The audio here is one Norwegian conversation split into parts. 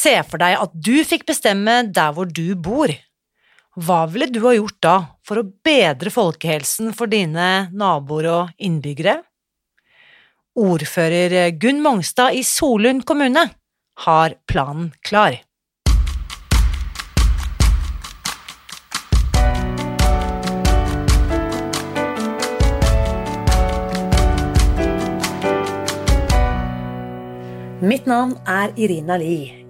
Se for deg at du fikk bestemme der hvor du bor. Hva ville du ha gjort da for å bedre folkehelsen for dine naboer og innbyggere? Ordfører Gunn Mongstad i Solund kommune har planen klar. Mitt navn er Irina Li.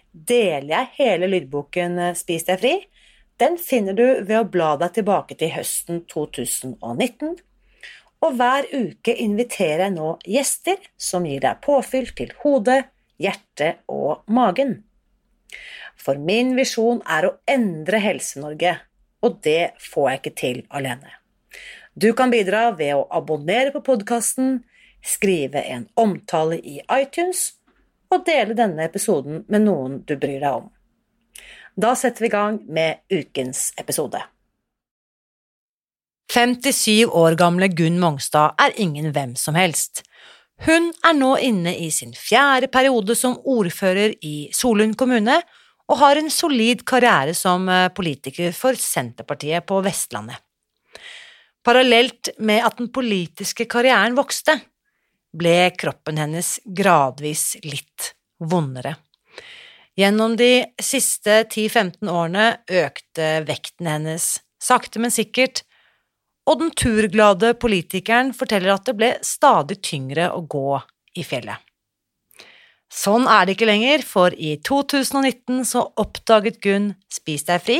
deler jeg hele lydboken eh, Spis deg fri. Den finner du ved å bla deg tilbake til høsten 2019. Og hver uke inviterer jeg nå gjester som gir deg påfyll til hodet, hjertet og magen. For min visjon er å endre Helse-Norge, og det får jeg ikke til alene. Du kan bidra ved å abonnere på podkasten, skrive en omtale i iTunes og dele denne episoden med noen du bryr deg om. Da setter vi i gang med ukens episode. 57 år gamle Gunn Mongstad er ingen hvem som helst. Hun er nå inne i sin fjerde periode som ordfører i Solund kommune, og har en solid karriere som eh, politiker for Senterpartiet på Vestlandet. Parallelt med at den politiske karrieren vokste, ble kroppen hennes gradvis litt vondere. Gjennom de siste 10–15 årene økte vekten hennes sakte, men sikkert, og den turglade politikeren forteller at det ble stadig tyngre å gå i fjellet. Sånn er det ikke lenger, for i 2019 så oppdaget Gunn Spis deg fri,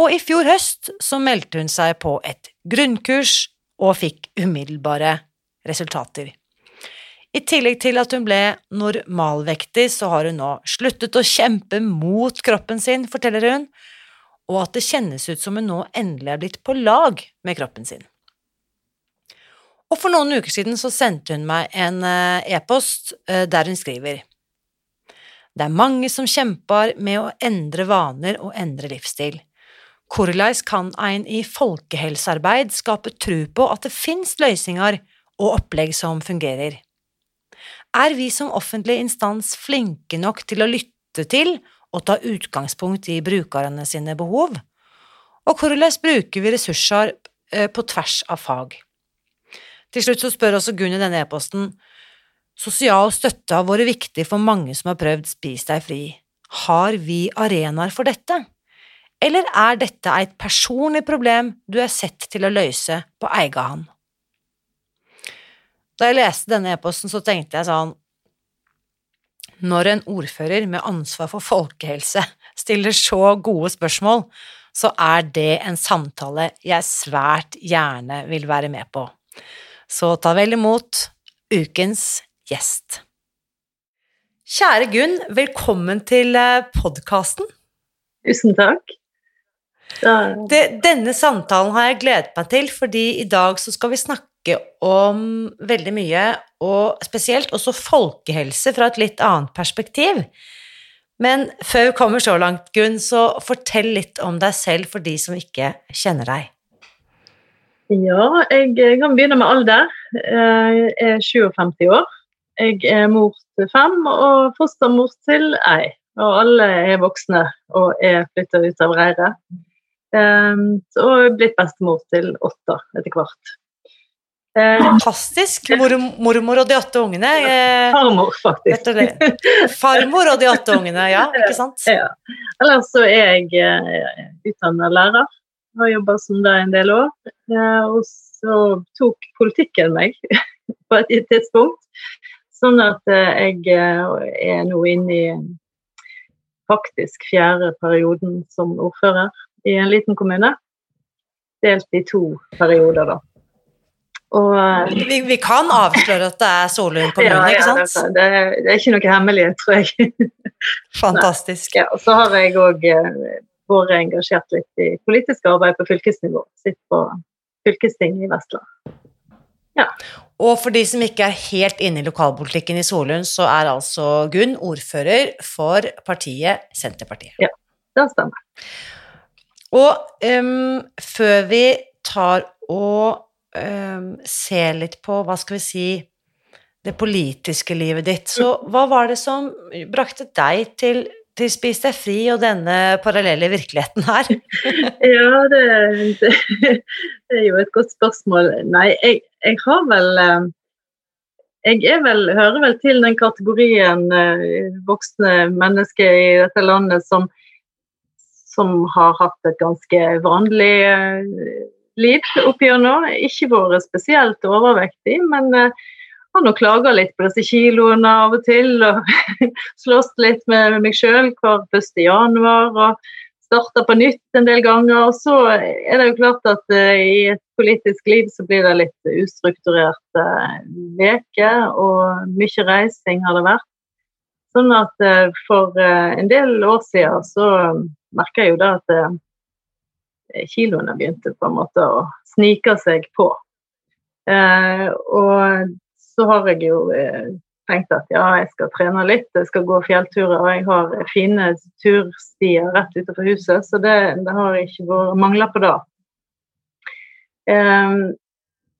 og i fjor høst så meldte hun seg på et grunnkurs og fikk umiddelbare resultater. I tillegg til at hun ble normalvektig, så har hun nå sluttet å kjempe mot kroppen sin, forteller hun, og at det kjennes ut som hun nå endelig er blitt på lag med kroppen sin. Og for noen uker siden så sendte hun meg en eh, e-post eh, der hun skriver Det er mange som kjemper med å endre vaner og endre livsstil. Korleis kan ein i folkehelsearbeid skape tru på at det finnes løsninger og opplegg som fungerer? Er vi som offentlig instans flinke nok til å lytte til og ta utgangspunkt i brukerne sine behov? Og hvordan bruker vi ressurser eh, på tvers av fag? Til slutt så spør også Gunn i denne e-posten Sosial støtte har vært viktig for mange som har prøvd Spis deg fri. Har vi arenaer for dette? Eller er dette et personlig problem du er sett til å løse på egen hånd? Da jeg leste denne e-posten, så tenkte jeg sånn Når en ordfører med ansvar for folkehelse stiller så gode spørsmål, så er det en samtale jeg svært gjerne vil være med på. Så ta vel imot ukens gjest. Kjære Gunn, velkommen til eh, podkasten. Tusen takk. Det, denne samtalen har jeg gledet meg til, fordi i dag så skal vi snakke snakke om veldig mye, og spesielt også folkehelse fra et litt annet perspektiv. Men før vi kommer så langt, Gunn, så fortell litt om deg selv for de som ikke kjenner deg. Ja, jeg kan begynne med alder. Jeg er 57 år. Jeg er mor til fem og fostermor til ei. Og alle er voksne og er flytta ut av reiret. Og er blitt bestemor til åtte etter hvert. Eh, Fantastisk. Mor, mormor og de åtte ungene. Eh, Farmor, faktisk. Farmor og de åtte ungene, ja. Ikke sant? Ja. Ellers så er jeg eh, utdannet lærer har jobba som det en del år. Eh, og så tok politikken meg på et tidspunkt. Sånn at eh, jeg eh, er nå inne i faktisk fjerde perioden som ordfører i en liten kommune. Delt i to perioder, da. Og, eh, Vi, vi kan avsløre at det er Solund kommune, ja, ja, ikke sant? det, er- det er ikke noe hemmelighet, tror jeg. Fantastisk. Ja, og så har jeg òg vært engasjert litt i politisk arbeid på fylkesnivå. Sitter på fylkestinget i Vestland. Og for de som ikke er helt inne i lokalpolitikken i Solund, så er altså Gunn ordfører for partiet Senterpartiet. Ja, Det stemmer. Og um, før vi tar og ser litt på, hva skal vi si, det politiske livet ditt, så hva var det som brakte deg til, til Spis deg fri og denne parallelle virkeligheten her? Ja, det, det, det er jo et godt spørsmål. Nei, jeg, jeg har vel Jeg vel, hører vel til den kategorien eh, voksne mennesker i dette landet som, som har hatt et ganske vanlig eh, liv opp gjennom. Ikke vært spesielt overvektig, men eh, har nå klaga litt på disse kiloene av og til. Og slåss litt med meg sjøl hver 1. januar. og starta på nytt en del ganger. Og så er det jo klart at eh, i et politisk liv så blir det litt ustrukturerte uker, og mye reising har det vært. Sånn at eh, for eh, en del år siden så merka jeg jo da at eh, kiloene begynte på en måte å snike seg på. Eh, og så har jeg jo eh, tenkt at ja, jeg skal trene litt, jeg skal gå fjellturer, og jeg har fine turstier rett utenfor huset, så det, det har ikke vært mangla på da. Eh,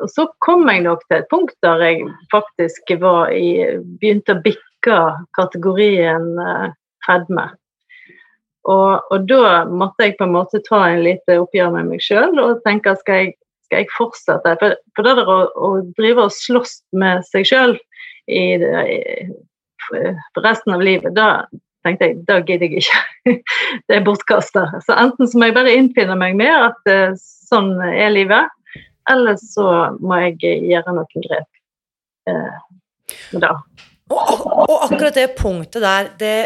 og så kom jeg nok til et punkt der jeg faktisk var i, begynte å bikke kategorien eh, fedme. Og, og da måtte jeg på en måte ta en lite oppgjør med meg sjøl og tenke skal skal jeg fortsette? For, for det der å, å drive og slåss med seg sjøl for resten av livet, da tenkte jeg da gidder jeg ikke. det er bortkasta. Så enten så må jeg bare innfinne meg med at eh, sånn er livet, eller så må jeg gjøre noen grep eh, da. Og, og akkurat det punktet der, det,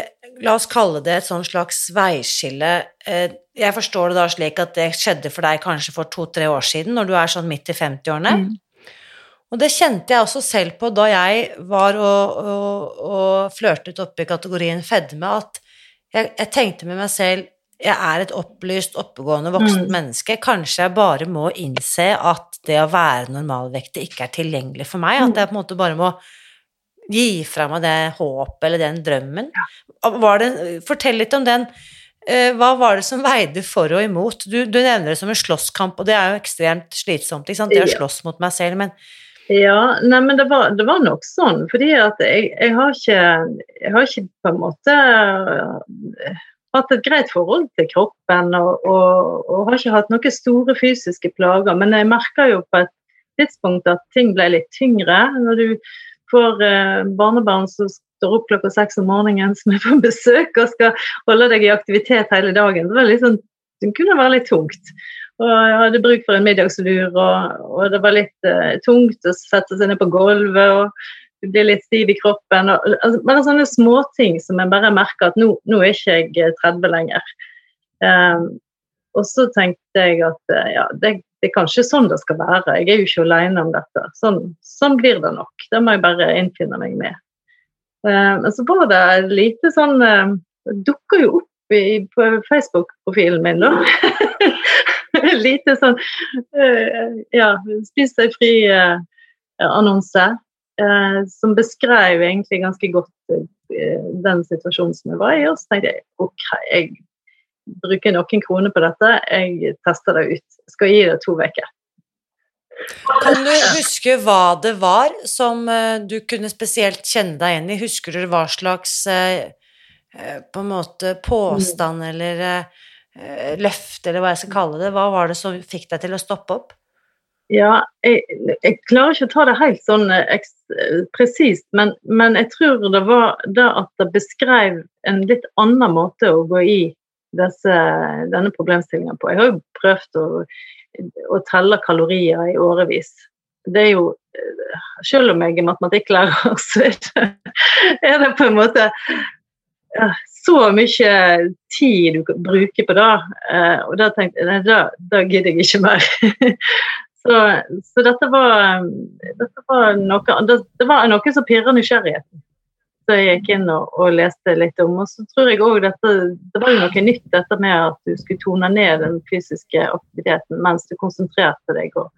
la oss kalle det et sånn slags veiskille. Eh, Jeg forstår det da slik at det skjedde for deg kanskje for to-tre år siden, når du er sånn midt i 50-årene. Mm. Og det kjente jeg også selv på da jeg var og, og, og flørtet oppe i kategorien fedme, at jeg, jeg tenkte med meg selv jeg er et opplyst, oppegående voksent Mm. menneske. Kanskje jeg bare må innse at det å være normalvektig ikke er tilgjengelig for meg. At jeg på en måte bare må gi fra meg det håpet eller den drømmen. Var det, fortell litt om den. Eh, Hva var det som veide for og imot? Du, du nevner det som en slåsskamp, og det er jo ekstremt slitsomt, ikke sant? det å slåss mot meg selv, men Ja, nei, men det var, det var nok sånn. Fordi at jeg, jeg, har ikke, jeg har ikke på en måte øh, hatt et greit forhold til kroppen og, og, og har ikke hatt noen store fysiske plager. Men jeg merka jo på et tidspunkt at ting ble litt tyngre. Når du får eh, barnebarn som står opp klokka seks om morgenen, som er på besøk og skal holde deg i aktivitet hele dagen, det, sånn, det kunne være litt tungt. Og jeg hadde bruk for en middagslur, og, og det var litt uh, tungt å sette seg ned på gulvet. og du blir litt stiv i kroppen. Og, altså, bare sånne småting som jeg bare merker at nå, nå er ikke jeg eh, 30 lenger. Um, og så tenkte jeg at eh, ja, det, det er kanskje sånn det skal være. Jeg er jo ikke alene om dette. Sånn, sånn blir det nok. Det må jeg bare innfinne meg med. Eh, men så var det lite sånn uh, Det dukker jo opp i, på Facebook-profilen min, da. lite sånn eh, Ja, spis deg fri-annonse. eh, som beskrev egentlig ganske godt eh, den situasjonen som jeg var i. Og så tenkte jeg ok, jeg bruker noen kroner på dette, jeg tester det ut. Skal gi det to uker. kan du huske hva det var som eh, du kunne spesielt kjenne deg igjen i? Husker du hva slags eh, eh, på en måte påstand eller eh, eh, løfte, eller hva jeg skal kalle det, hva var det som fikk deg til å stoppe opp? Ja, jeg, jeg klarer ikke å ta det helt sånn presist, men, men jeg tror det var det at det beskrev en litt annen måte å gå i disse, denne problemstillingen på. Jeg har jo prøvd å, å telle kalorier i årevis. Det er jo Selv om jeg er matematikklærer, så er det, er det på en måte så mye tid du bruker på det. eh, Og da tenkte jeg nei, da, gidder jeg ikke mer. Så, så dette, var, dette var noe det, det var noe som pirra nysgjerrigheten. Så jeg gikk inn og, og, leste litt om. Og så tror jeg òg dette Det var jo noe nytt dette med at du skulle tone ned den fysiske aktiviteten mens du konsentrerte deg og,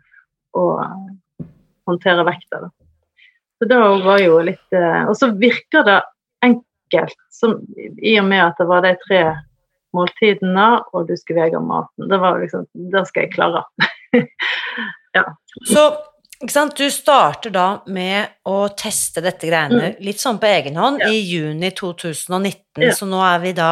og håndtere vekta. Da. Så det var jo litt eh, Og så virker det enkelt, som, i og med at det var de tre måltidene, og du skulle veie maten. Det var liksom Det skal jeg klare. ja. Så du starter da med å teste dette greiene mm. litt sånn på egen hånd ja. i juni 2019, ja. så nå er vi da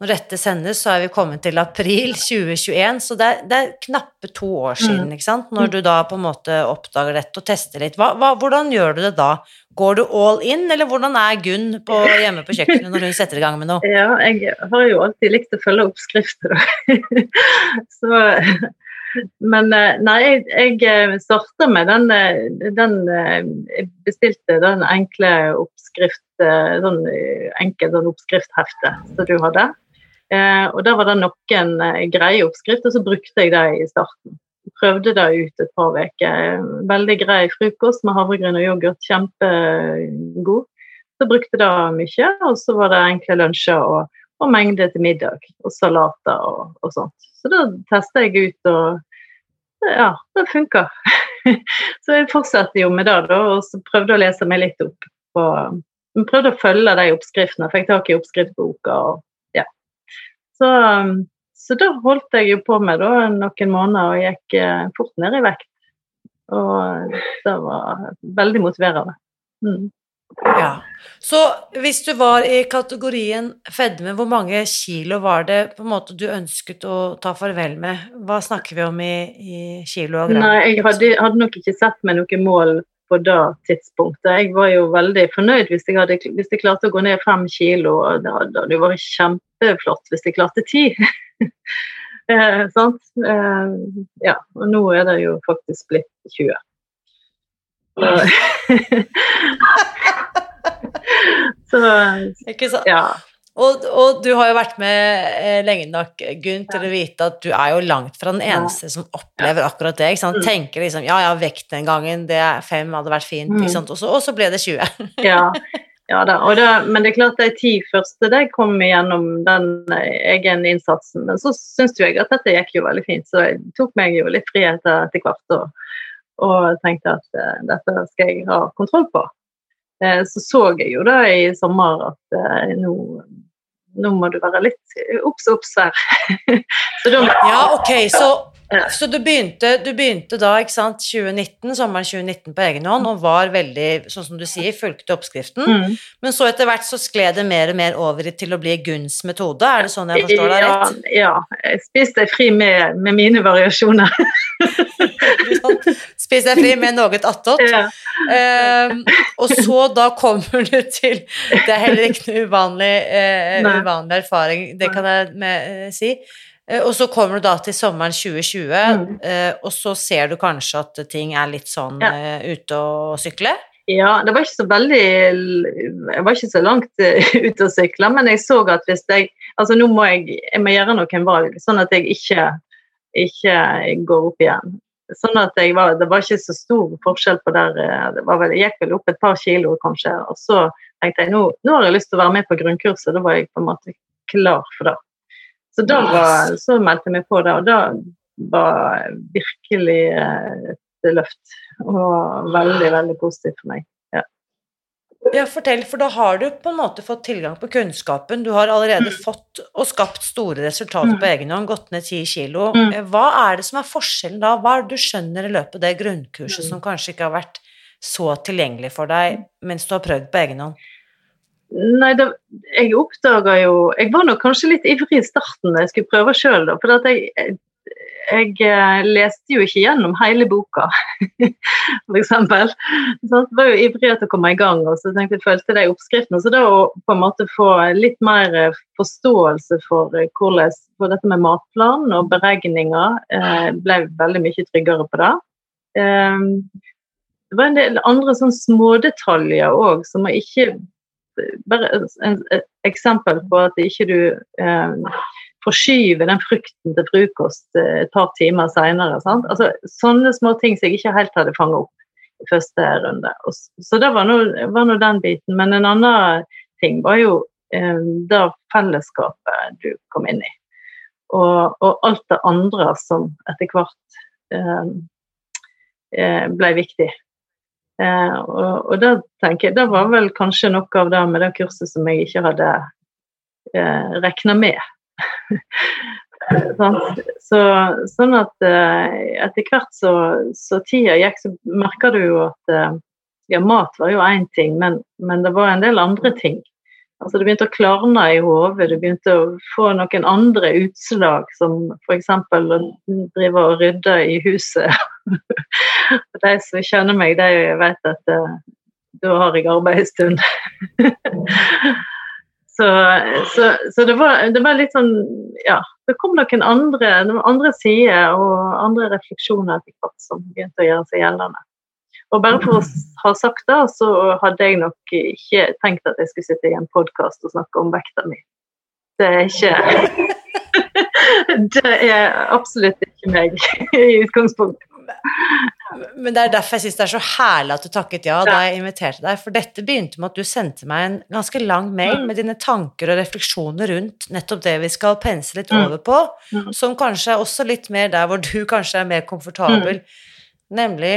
når dette sendes, så er vi kommet til april 2021, så det er, det er knappe to år mm. siden, ikke sant, når du da på en måte oppdager dette og tester litt. Hva, hva, hvordan gjør du det da? Går du all in, eller hvordan er Gunn på, hjemme på kjøkkenet når hun setter i gang med noe? Ja, jeg har jo alltid likt å følge oppskrifter, da. så men eh, nei, jeg, jeg eh, starta med den, eh, den Jeg bestilte den enkle oppskrift, sånn enkel sånn oppskrifthefte som du hadde. og der var det noen greie oppskrifter, så brukte jeg det i starten. Prøvde det ut et par uker. Veldig grei frokost med havregryn og yoghurt, kjempegod. Så brukte det mye, og så var det enkle lunsjer og, og mengde til middag. Og salater og, og sånt. Så da testa jeg ut, og ja, det funka. så jeg fortsatte jo med det, da, og så prøvde å lese meg litt opp. på prøvde å følge de oppskriftene. Fikk tak i oppskriftboka. og ja. Så, så da holdt jeg jo på med da, noen måneder og gikk eh, fort ned i vekt. Og det var veldig motiverende. Mm. Ja. Så hvis du var i kategorien fedme, hvor mange kilo var det på en måte du ønsket å ta farvel med? Hva snakker vi om i, i kilo og? Nei, jeg hadde, hadde, nok ikke sett meg noe mål på det tidspunktet. Jeg var jo veldig fornøyd hvis jeg, hadde, hvis jeg klarte å gå ned fem kilo. Det hadde vært kjempeflott hvis jeg klarte ti. eh, sant? Eh, ja, og nå er det jo faktisk blitt 20. Så, Ikke sant? Ja. Og, og, du har jo vært med eh, lenge nok, Gunn, til å vite at du er jo langt fra den eneste som opplever akkurat det. ikke sant? Mm. Tenker liksom ja, ja, vekt den gangen, det er fem hadde vært fint, ikke mm. sant? Og så, og så ble det 20. ja. ja da, det, men det er klart de ti første de kom igjennom den egen innsatsen. Men så syns jeg at dette gikk jo veldig fint, så jeg tok meg jo litt frihet etter hvert og, og tenkte at uh, dette skal jeg ha kontroll på. Eh, så så jeg jo da i sommer at eh, nå, nå må du være litt obs, obs her. da, ja, ok, så så du begynte, du begynte, da, ikke sant, 2019, sommeren 2019 på egen hånd, og var veldig, sånn som du sier, fulgte oppskriften. Mm. Men så etter hvert så skled det mer og mer over til å bli Gunns metode, er det sånn jeg forstår deg rett? Ja, ja. jeg spiste fri med, med mine variasjoner. Spis deg fri med noe attåt. Ja. Um, og så da kommer du til Det er heller ikke noe uvanlig, uh, uvanlig erfaring, det kan jeg med, uh, si Eh, og så kommer du da til sommeren 2020, mm. Og så ser du kanskje at ting er litt sånn ute å sykle? Ja, det var ikke så veldig Jeg var ikke så langt ute å sykle, men jeg så at hvis jeg Altså nå må jeg, jeg må gjøre noen valg, sånn at jeg ikke, ikke går opp igjen. Sånn at var, Det var ikke så stor forskjell på der det var vel, Jeg gikk vel opp et par kilo, kanskje. Og så tenkte jeg nå, nå har jeg lyst til å være med på grunnkurset. Da var jeg på en måte klar for det. Så da var, så meldte jeg meg på det, og da var virkelig eh, et løft. Og veldig, veldig positivt for meg. Ja. fortell, for da har du på en måte fått tilgang på kunnskapen. Du har allerede mm. fått og skapt store resultater mm. på egen hånd, gått ned ti kilo. Mm. Eh, hva er det som er forskjellen da? Hva er det du skjønner i løpet av det grunnkurset mm. som kanskje ikke har vært så tilgjengelig for deg mens du har prøvd på egen hånd? Nei, da, jeg oppdaga jo Jeg var nok kanskje litt ivrig i starten da jeg skulle prøve sjøl, da. For jeg, jeg, jeg, eh, leste jo ikke gjennom hele boka, f.eks. Jeg var jo ivrig etter å komme i gang, og så tenkte jeg følte de oppskriftene. Så da å på en måte få litt mer eh, forståelse for eh, hvordan for dette med matplan og beregninger, ble veldig mye tryggere på det. Det var en del andre sånn smådetaljer òg som ikke bare et eksempel på at ikke du forskyve den frukten til frokost eh, et par timer seinere. Altså, sånne små ting som jeg ikke helt hadde fanget opp i første runde. Og, så det var nå, den biten. Men en annen ting var jo eh, det fellesskapet du kom inn i. Og, og alt det andre som etter hvert eh, eh ble viktig. Eh, og, og tenker jeg, det var vel kanskje noe av det med det kurset som jeg ikke hadde eh, regna med. så, sånn at eh, etter hvert så, så tida gikk, så merka du jo at eh, ja, mat var jo én ting, men, men, det var en del andre ting. Altså Det begynte å klarne i hodet, du begynte å få noen andre utslag, som f.eks. å drive og rydde i huset. de som kjenner meg, de vet at uh, da har jeg arbeid en stund. så, så, så det, var, det, var, litt sånn Ja, det kom noen andre, andre sider og andre refleksjoner etter hvert som begynte å gjøre seg gjeldende. Og bare for å ha sagt det, så hadde jeg nok ikke tenkt at jeg skulle sitte i en podkast og snakke om vekta mi. Det er ikke Det er absolutt ikke meg i utgangspunktet. Men det er derfor jeg syns det er så herlig at du takket ja da jeg inviterte deg. For dette begynte med at du sendte meg en ganske lang mail med dine tanker og refleksjoner rundt nettopp det vi skal pense litt mm. over på, mm. som kanskje er også litt mer der hvor du kanskje er mer komfortabel, mm. nemlig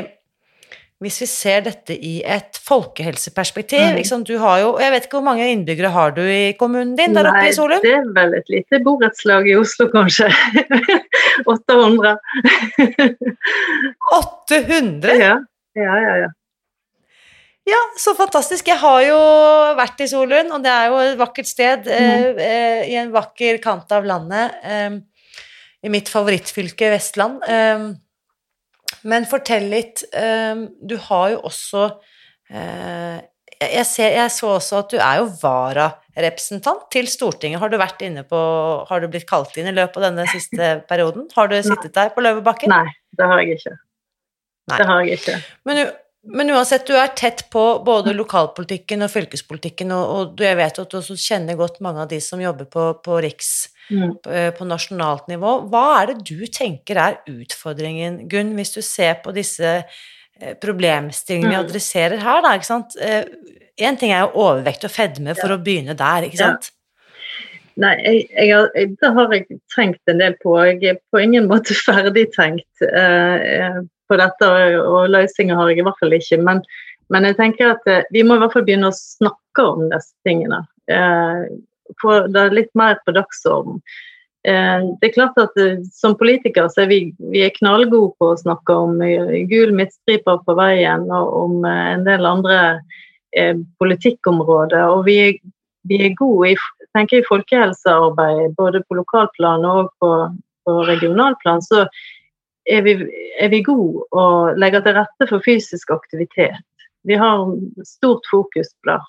hvis vi ser dette i et folkehelseperspektiv mm. Du har jo Jeg vet ikke hvor mange innbyggere har du i kommunen din der oppe i Solum? Nei, det er vel et lite borettslag i Oslo, kanskje. 800. 800? Ja. Ja, ja, ja. Ja, så fantastisk. Jeg har jo vært i Solund, og det er jo et vakkert sted mm. eh, eh i en vakker kant av landet. Eh, I mitt favorittfylke, Vestland. Eh, men fortell litt. Um, du har jo også uh, jeg, ser, jeg, så også at du er jo vararepresentant til Stortinget. Har du vært inne på Har du blitt kalt inn i løpet av denne siste perioden? Har du sittet der på Løvebakken? Nei, det har jeg ikke. Nei. Det har jeg ikke. Men, men, uansett, du er tett på både lokalpolitikken og fylkespolitikken, og, og jeg vet at du også kjenner godt mange av de som jobber på, på riks mm. på, eh, på, nasjonalt nivå. Hva er det du tenker er utfordringen, Gunn, hvis du ser på disse eh, problemstillingene vi mm. adresserer her, da, ikke sant? Én eh, ting er jo overvekt og fedme, for ja. å begynne der, ikke sant? Ja. Nei, jeg, jeg, det har jeg tenkt en del på. Jeg er på ingen måte ferdigtenkt eh, på dette, og løsninger har jeg i hvert fall ikke. Men, men jeg tenker at eh, vi må i hvert fall begynne å snakke om disse tingene. Eh, få det litt mer på dagsorden. Eh, det er klart at eh, Som politikere så er vi, vi er knallgode på å snakke om eh, gul midtstripe på veien og om en del andre politikkområder. Og vi er, vi er gode i, tenker i folkehelsearbeid, både på lokalplan og på, på regionalplan. Så er vi, er vi gode og legger til rette for fysisk aktivitet. Vi har stort fokus på det.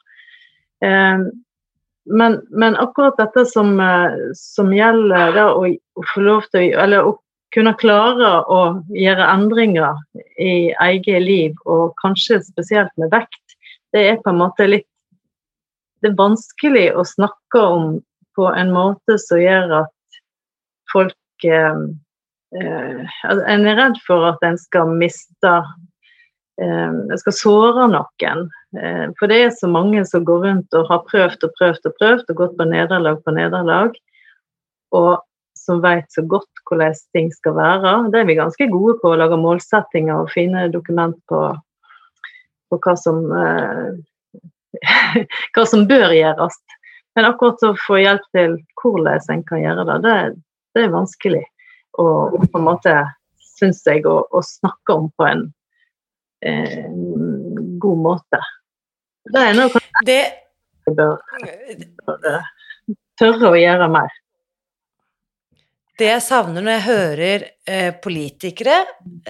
Men, men, akkurat dette som, eh, som gjelder da, å, få lov til Eller å kunne klare å gjøre endringer i eget liv, og kanskje spesielt med vekt, det er på en måte litt Det er vanskelig å snakke om på en måte som gjør at folk eh, eh, En er redd for at en skal miste eh, skal såre noen. Eh, for det er så mange som går rundt og har prøvd og prøvd og prøvd og gått på nederlag på nederlag, og som vet så godt hvordan ting skal være. Det er vi ganske gode på, å lage målsettinger og fine dokument på, på hva, som, eh, hva som bør gjøres. Men akkurat å få hjelp til hvordan en kan gjøre det, det, det er vanskelig. Og på en måte, syns jeg, å, å, snakke om på en eh, god måte. Det er noe det bør, bør tørre å gjøre mer. Det jeg savner når jeg hører eh, politikere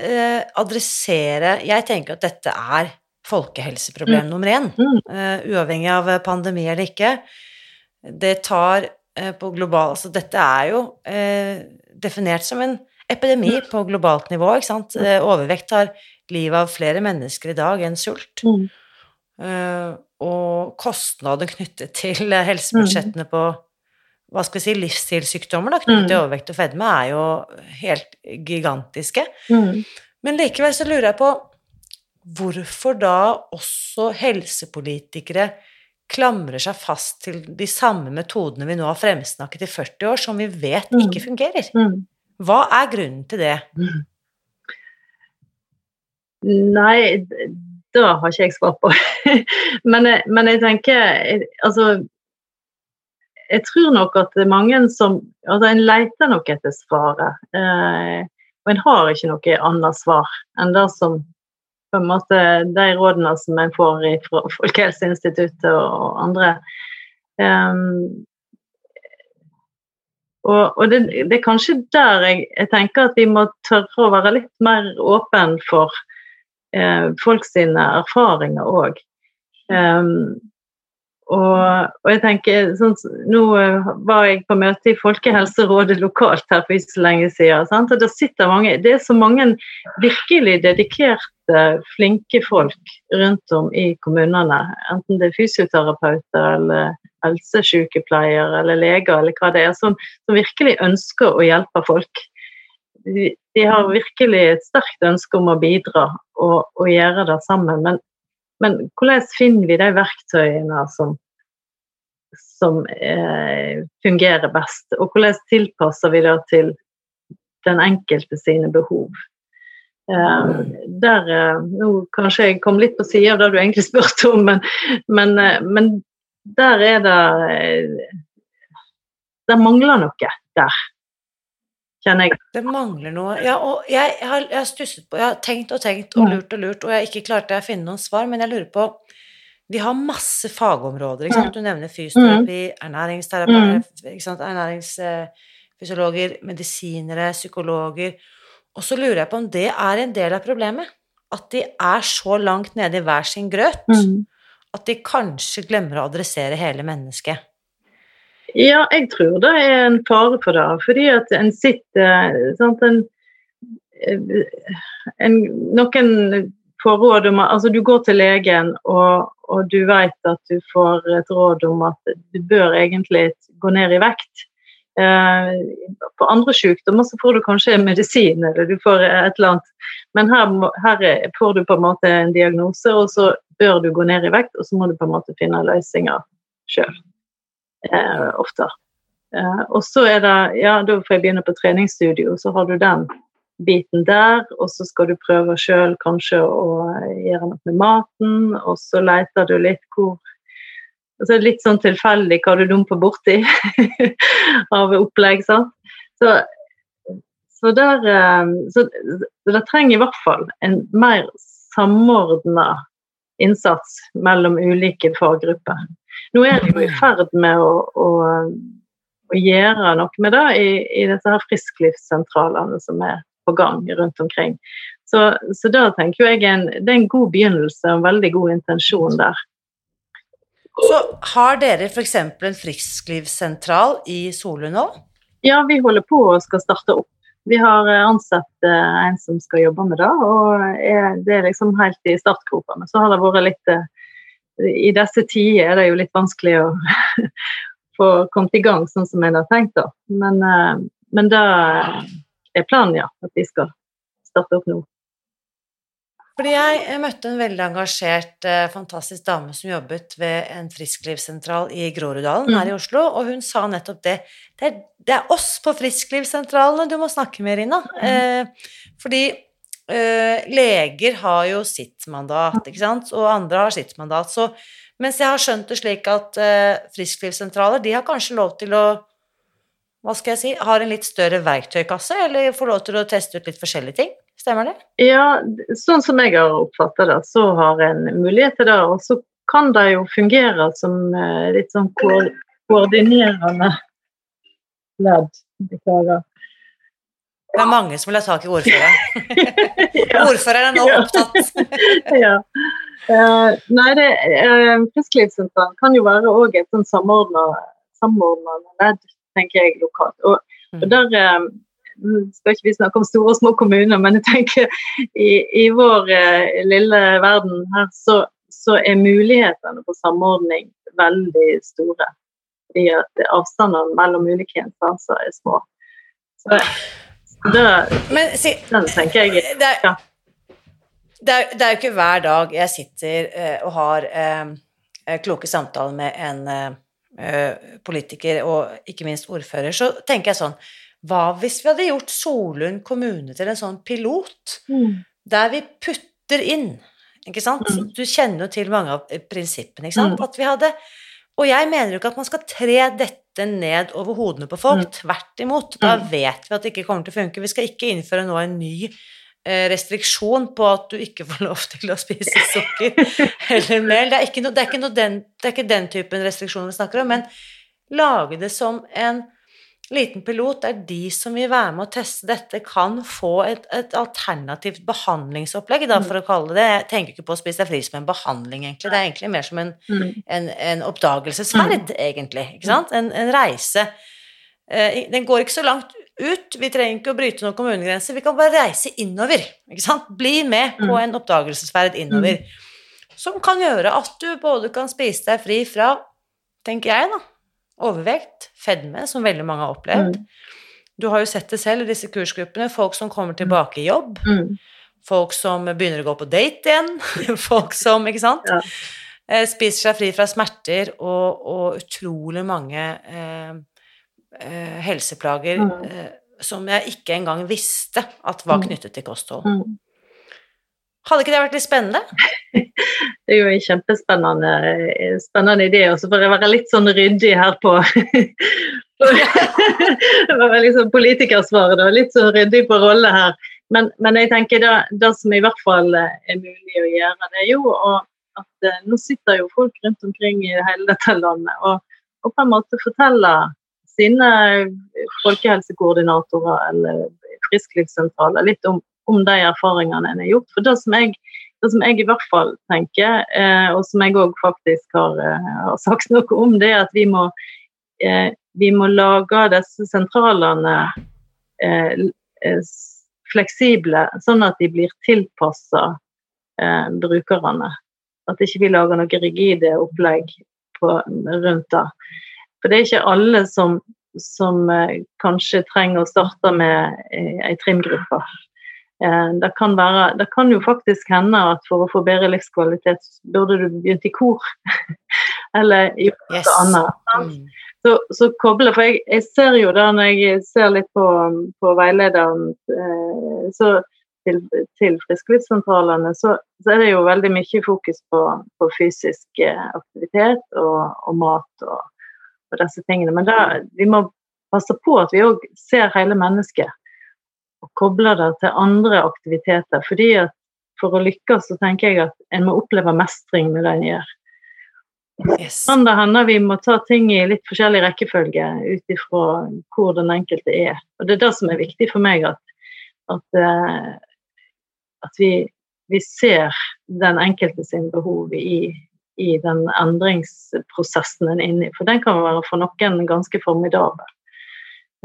eh, adressere Jeg tenker at dette er folkehelseproblem mm. nummer én, mm. uh, uavhengig av pandemi eller ikke. Det tar uh, på global Altså, dette er jo uh, definert som en epidemi mm. på globalt nivå, ikke sant. overvekt tar livet av flere mennesker i dag enn sult. Mm. Uh, og kostnader knyttet til helsebudsjettene på hva skal vi si, livsstilssykdommer da, knyttet til Mm. overvekt og fedme, er jo helt gigantiske. Mm. Men likevel så lurer jeg på hvorfor da også helsepolitikere klamrer seg fast til de samme metodene vi nå har fremsnakket i 40 år, som vi vet Mm. ikke fungerer. Mm. Hva er grunnen til det? Nei, det har ikke jeg svar på. men, jeg- men jeg tenker jeg- Altså Jeg tror nok at det er mange som Altså, en leter nok etter svaret. Eh, og en har ikke noe annet svar enn det som på en måte De rådene som en får fra Folkehelseinstituttet og andre. Um, og, og det, det er kanskje der jeg, jeg tenker at vi må tørre å være litt mer åpen for eh, folk sine erfaringer òg. Um, og, og jeg tenker sånn, Nå eh, var jeg på møte i Folkehelserådet lokalt her for ikke så lenge siden. Sant? Og der sitter mange, Det er så mange virkelig dedikerte, flinke folk rundt om i kommunene. Enten det er fysioterapeuter eller helsesykepleiere eller leger eller hva det er, som, som virkelig ønsker å hjelpe folk. De, har virkelig et sterkt ønske om å bidra og, og gjøre det sammen. Men, men hvordan finner vi de verktøyene som, som eh, fungerer best? Og hvordan tilpasser vi det til den enkelte sine behov? Eh, der, eh, nå Kanskje jeg kom litt på siden av det du egentlig spurte om, men, men, eh, men der er det eh, Det mangler noe der, kjenner jeg. Det mangler noe Ja, og jeg, jeg, har, jeg har stusset på Jeg har tenkt og tenkt og lurt og lurt, og jeg ikke klart å finne noen svar, men jeg lurer på Vi har masse fagområder, ikke sant? Du nevner fysioterapi, ernæringsterapi, ikke sant? ernæringsfysiologer, medisinere, psykologer Og så lurer jeg på om det er en del av problemet. At de er så langt nede i hver sin grøt at de kanskje glemmer å adressere hele mennesket. Ja, jeg tror det er en fare for det. Fordi at en sitter sant, en, en, Noen får råd om altså Du går til legen, og, og du vet at du får et råd om at du bør egentlig gå ned i vekt. Eh, på andre sykdommer så får du kanskje medisin, eller du får et eller annet. Men her, her er- får du på en måte en diagnose, og så bør du gå ned i vekt, og så må du på en måte finne løsninger sjøl. Eh, ofte. Eh, og så er det Ja, da får jeg begynne på treningsstudio, så har du den biten der, og så skal du prøve sjøl kanskje å gjøre noe med maten, og så leter du litt hvor og så er det litt sånn tilfeldig hva du dumper borti av opplegg. sant? Så, så der eh, så, så det trenger i hvert fall en mer samordna innsats mellom ulike faggrupper. Nå er de jo i ferd med å, å, å gjøre noe med det i, i disse her frisklivssentralene som er på gang rundt omkring. Så, så da tenker jeg en, det er en god begynnelse og en veldig god intensjon der. Så har dere f.eks. en frisklivssentral i Solund nå? Ja, vi holder på og skal starte opp. Vi har eh, ansatt eh, en som skal jobbe med det, og det er liksom helt i startgropene. Så har det vært litt eh, I disse tider er det jo litt vanskelig å få kommet i gang sånn som en har tenkt, da. Men, eh, men det er planen, ja. At vi skal starte opp nå. Fordi jeg møtte en veldig engasjert, eh, fantastisk dame som jobbet ved en frisklivssentral i Groruddalen her i Oslo, og hun sa nettopp det. Det er, det er oss på frisklivssentralene du må snakke med, Rina. Eh, fordi eh, leger har jo sitt mandat, ikke sant, og andre har sitt mandat. Så mens jeg har skjønt det slik at eh, frisklivssentraler, de har kanskje lov til å hva skal jeg si, har en litt større verktøykasse, eller får lov til å teste ut litt forskjellige ting. Stemmer det? Ja, sånn som jeg har oppfattet det, så har en mulighet til det. Og så kan det jo fungere som eh, litt sånn ko koordinerende ledd. Beklager. Det er mange som vil ha tak i ordføreren. Ordføreren er nå opptatt. ja. Uh, nei, det, uh, Frisklivssentralen kan jo være òg et sånn samordna ledd, tenker jeg, lokalt. Og, og der eh, skal ikke vi snakke om store og små kommuner, men jeg tenker i, i vår uh, lille verden her, så, så er mulighetene for samordning veldig store. I at avstandene mellom ulike instanser er små. Så det, Men si, den tenker jeg det er, ja. det, er, det er jo ikke hver dag jeg sitter eh, og har eh, kloke samtaler med en eh, politiker, og ikke minst ordfører, så tenker jeg sånn Hva hvis vi hadde gjort Solund kommune til en sånn pilot, Mm. der vi putter inn ikke sant? Mm. Du kjenner jo til mange av prinsippene, ikke sant? Mm. At vi hadde Og jeg mener jo ikke at man skal tre dette ned over hodene på folk. Mm. Tvert imot. Da Mm. vet vi at det ikke kommer til å funke. Vi skal ikke innføre nå en ny eh, restriksjon på at du ikke får lov til å spise sukker eller mel. Det er ikke, no, det er ikke, no den, det er ikke den typen restriksjoner vi snakker om, men lage det som en liten pilot er de som vil være med å teste dette, kan få et, et alternativt behandlingsopplegg, da, for å kalle det det. Jeg tenker ikke på å spise deg fri som en behandling, egentlig. Det er egentlig mer som en, Mm. en, en oppdagelsesferd, egentlig. Ikke sant? En, en reise. Eh, Den går ikke så langt ut. Vi trenger ikke å bryte noen kommunegrenser. Vi kan bare reise innover. Ikke sant? Bli med på Mm. en oppdagelsesferd innover. Som kan gjøre at du både kan spise deg fri fra, tenker jeg, da, overvekt, fedme, som veldig mange har opplevd. Mm. Du har jo sett det selv i disse kursgruppene. Folk som kommer tilbake i jobb. Mm. Folk som begynner å gå på date igjen. Folk som, ikke sant? Ja. Eh, Spiser seg fri fra smerter og, og utrolig mange eh, eh, helseplager Mm. eh, som jeg ikke engang visste at var Mm. knyttet til kosthold. Mm. Hadde ikke det vært litt spennende? Det er jo en kjempespennende spennende idé. Og så får jeg være litt sånn ryddig her på Det var sånn politikersvaret, da. Litt sånn ryddig på rolle her. Men, men jeg tenker det, det som i hvert fall er mulig å gjøre, det er jo at eh, nå sitter jo folk rundt omkring i hele dette landet og, og på en måte forteller sine folkehelsekoordinatorer eller frisklivssentraler litt om, om de erfaringene en har gjort. For det som jeg, det som jeg i hvert fall tenker, eh, og som jeg òg faktisk har, eh, har sagt noe om, det er at vi må, eh, vi må lage disse sentralene eh, eh, fleksible, sånn at de blir tilpassa eh, brukerne. At ikke vi lager noe rigide opplegg på, rundt det. For det er ikke alle som, som kanskje trenger å starte med ei trimgruppe. Eh, det, kan være, det kan jo faktisk hende at for å få bedre livskvalitet, burde du begynt i kor. Eller gjort noe Yes. annet. Mm. Så, så koble, for jeg, jeg ser jo da når jeg ser litt på, på veilederen eh, så til, til frisklivssentralene, så, så er det jo veldig mye fokus på, på fysisk eh, aktivitet og, og mat og, og disse tingene. Men da, vi må passe på at vi òg ser hele mennesket og kobler det til andre aktiviteter. fordi at for å lykkes så tenker jeg at en må oppleve mestring med det en gjør. Yes. Sånn det hender vi må ta ting i litt forskjellig rekkefølge ut ifra hvor den enkelte er. Og Det er det som er viktig for meg, at, at, eh, at vi, vi ser den enkelte sin behov i, i den endringsprosessen en er inne i. For den kan være for noen ganske formidabel.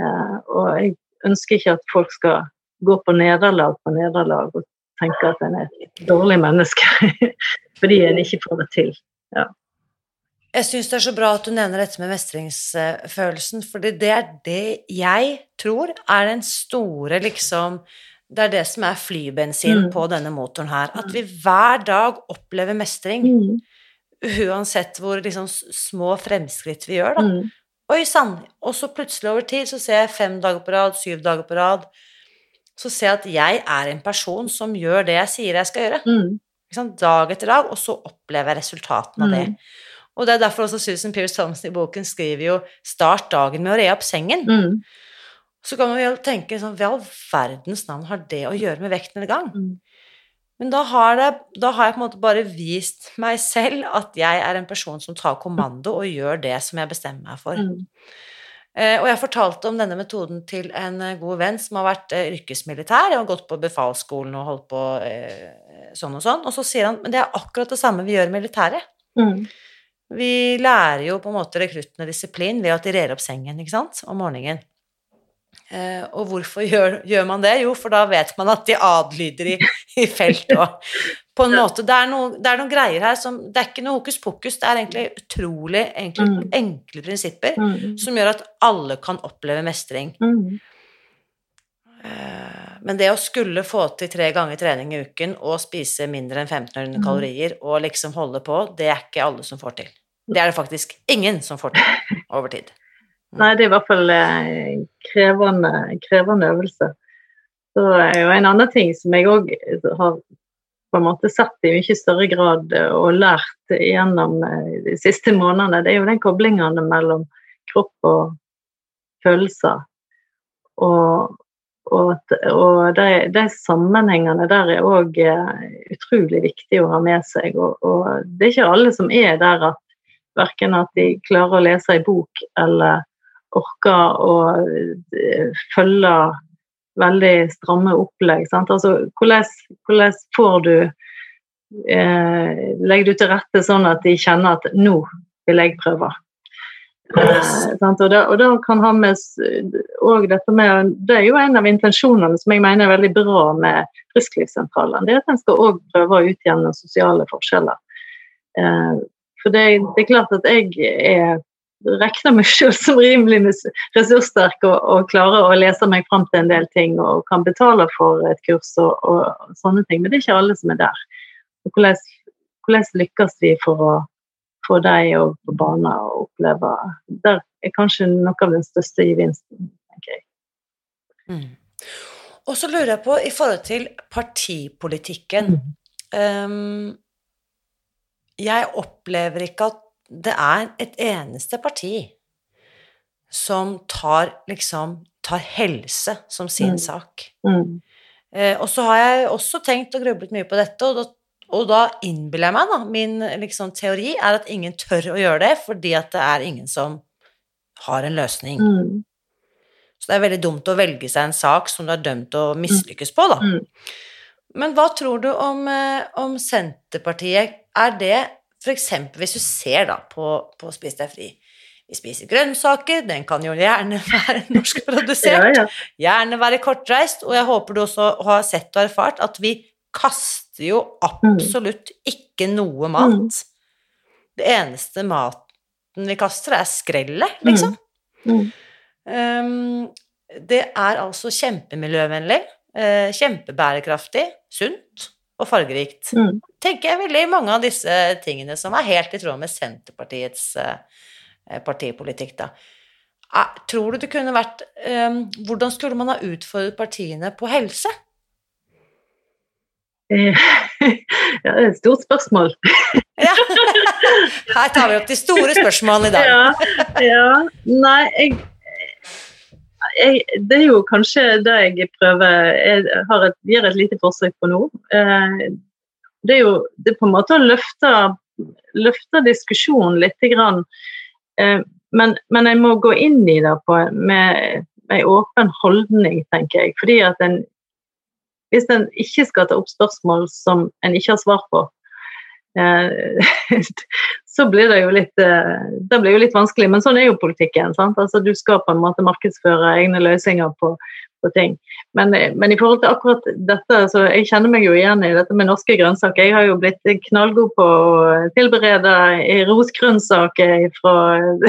Eh, og jeg ønsker ikke at folk skal gå på nederlag på nederlag og tenke at en er et dårlig menneske fordi en ikke får det til. Jeg syns det er så bra at du nevner dette med mestringsfølelsen, for det er det jeg tror er den store, liksom Det er det som er flybensin Mm. på denne motoren her. At vi hver dag opplever mestring. Mm. Uansett hvor liksom små fremskritt vi gjør, da. Mm. Oi sann! Og så plutselig over tid så ser jeg fem dager på rad, syv dager på rad. Så ser jeg at jeg er en person som gjør det jeg sier jeg skal gjøre. Mm. Sånn. Dag etter dag, og så opplever jeg resultatene av det. Mm. Og det er derfor også Susan Pierce Thompson i boken skriver jo 'start dagen med å re opp sengen'. Mm. Så kan man jo tenke sånn Hva i all verdens navn har det å gjøre med vekten i gang? Men da har, det, da har jeg på en måte bare vist meg selv at jeg er en person som tar kommando og gjør det som jeg bestemmer meg for. Mm. Eh, og jeg fortalte om denne metoden til en eh, god venn som har vært eh, yrkesmilitær. og gått på befalsskolen og holdt på eh, sånn og sånn. Og så sier han men det er akkurat det samme vi gjør i militæret. Mm. Vi lærer jo på en måte rekruttene disiplin ved at de rer opp sengen ikke sant? om morgenen. Eh, og hvorfor gjør, gjør man det? Jo, for da vet man at de adlyder i, i felt òg. på en måte, det er, noe, det er noen greier her som Det er ikke noe hokus pokus, det er egentlig utrolig egentlig, Mm. enkle prinsipper Mm. som gjør at alle kan oppleve mestring. Mm. Eh, Men det å skulle få til tre ganger trening i uken og spise mindre enn 1500 Mm. kalorier og liksom holde på, det er ikke alle som får til. Det er det faktisk ingen som får til over tid. Nei, det er i hvert fall en krevende, krevende øvelse. Så er jo en annen ting som jeg òg har på en måte sett i mye større grad eh, og lært gjennom eh, de siste månedene, det er jo den koblingene mellom kropp og følelser. Og, og, og de, de sammenhengene der er òg utrolig viktig å ha med seg. Og, og det er ikke alle som er der at verken at de klarer å lese ei bok eller orker å eh, følge veldig stramme opplegg. Sant? Altså, hvordan, hvordan får du eh, Legger du til rette sånn at de kjenner at 'nå vil jeg prøve'? Eh. Og, det, og det kan ha med òg dette med Det er jo en av intensjonene som jeg mener er veldig bra med frisklivssentralen. Det er at en skal òg prøve å utjevne sosiale forskjeller. Eh, for det, det er klart at jeg er regner meg selv som rimelig ressurssterk og, og klarer å lese meg fram til en del ting og kan betale for et kurs og, og sånne ting, men det er ikke alle som er der. Og hvordan, hvordan lykkes vi for å få deg og på bane og oppleve Der er kanskje noe av den største gevinsten, tenker jeg. Mm. Og så lurer jeg på, i forhold til partipolitikken ehm, Jeg opplever ikke at det er et eneste parti som tar liksom tar helse som sin Mm. sak. Mm. Eh, og så har jeg også tenkt og grublet mye på dette, og da, og da innbiller jeg meg, da, min liksom, teori er at ingen tør å gjøre det, fordi at det er ingen som har en løsning. Mm. Så det er veldig dumt å velge seg en sak som du er dømt å mislykkes på, da. Mm. Men hva tror du om, eh, om Senterpartiet? Er det f.eks. hvis du ser da på, på Spis deg fri Vi spiser grønnsaker, den kan jo gjerne være norskprodusert. Ja, ja. Gjerne være kortreist, og jeg håper du også har sett og erfart at vi kaster jo absolutt ikke noe mat. Mm. Det eneste maten vi kaster, er skrellet, liksom. Um, det er altså kjempemiljøvennlig, eh, kjempebærekraftig, sunt og fargerikt. Mm. Tenker jeg veldig mange av disse tingene som er helt i tråd med Senterpartiets eh, partipolitikk, da. Eh, tror du det kunne vært um, Hvordan skulle man ha utfordret partiene på helse? Eh, Ja, det er et stort spørsmål. Ja. Her tar vi opp de store spørsmålene i dag. Ja, ja. Nei, jeg, jeg Det er jo kanskje det jeg prøver Jeg et, gir et lite forsøk på nå. Eh, Det er jo det er på en måte å løfte, løfte diskusjonen litt. Grann. Eh, Men, men jeg må gå inn i det på, med en åpen holdning, tenker jeg. Fordi at en hvis en ikke skal ta opp spørsmål som en ikke har svar på, eh, så blir det jo litt eh, det blir jo litt vanskelig. Men sånn er jo politikken. Altså Du skal på en måte markedsføre egne løsninger på, på ting. Men, eh, men i forhold til akkurat dette, så jeg kjenner meg jo igjen i dette med norske grønnsaker. Jeg har jo blitt knallgod på å tilberede rosgrønnsaker fra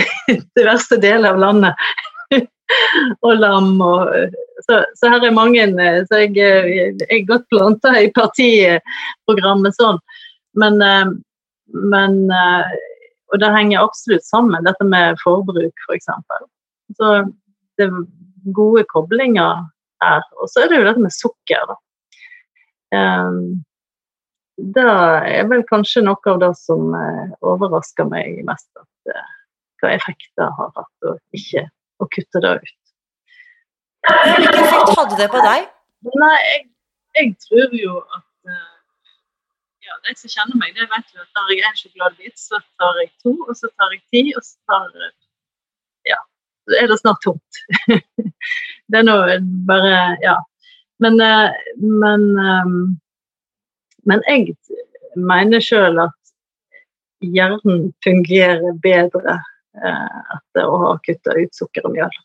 diverse deler av landet. og lam og så, så her er mange eh, Så jeg, jeg er godt planta i partiprogrammet sånn. Men, men eh, Og det henger absolutt sammen, dette med forbruk, f.eks. For så det er gode koblinger her. Og så er det jo dette med sukker, da. Um, det er vel kanskje noe av det som eh, overrasker meg mest. At, eh, hva effekter har hatt å ikke å kutte det ut. Hvilken effekt hadde det på deg? Nei, jeg, jeg tror jo at eh, De som kjenner meg, det vet jo at tar jeg én sjokoladebit, så tar jeg to, og så tar jeg ti, og så tar Ja, så er det snart tomt. det er nå bare Ja. Men, eh, men eh, Men jeg mener sjøl at hjernen fungerer bedre eh, etter å ha kutta ut sukker og mjøl.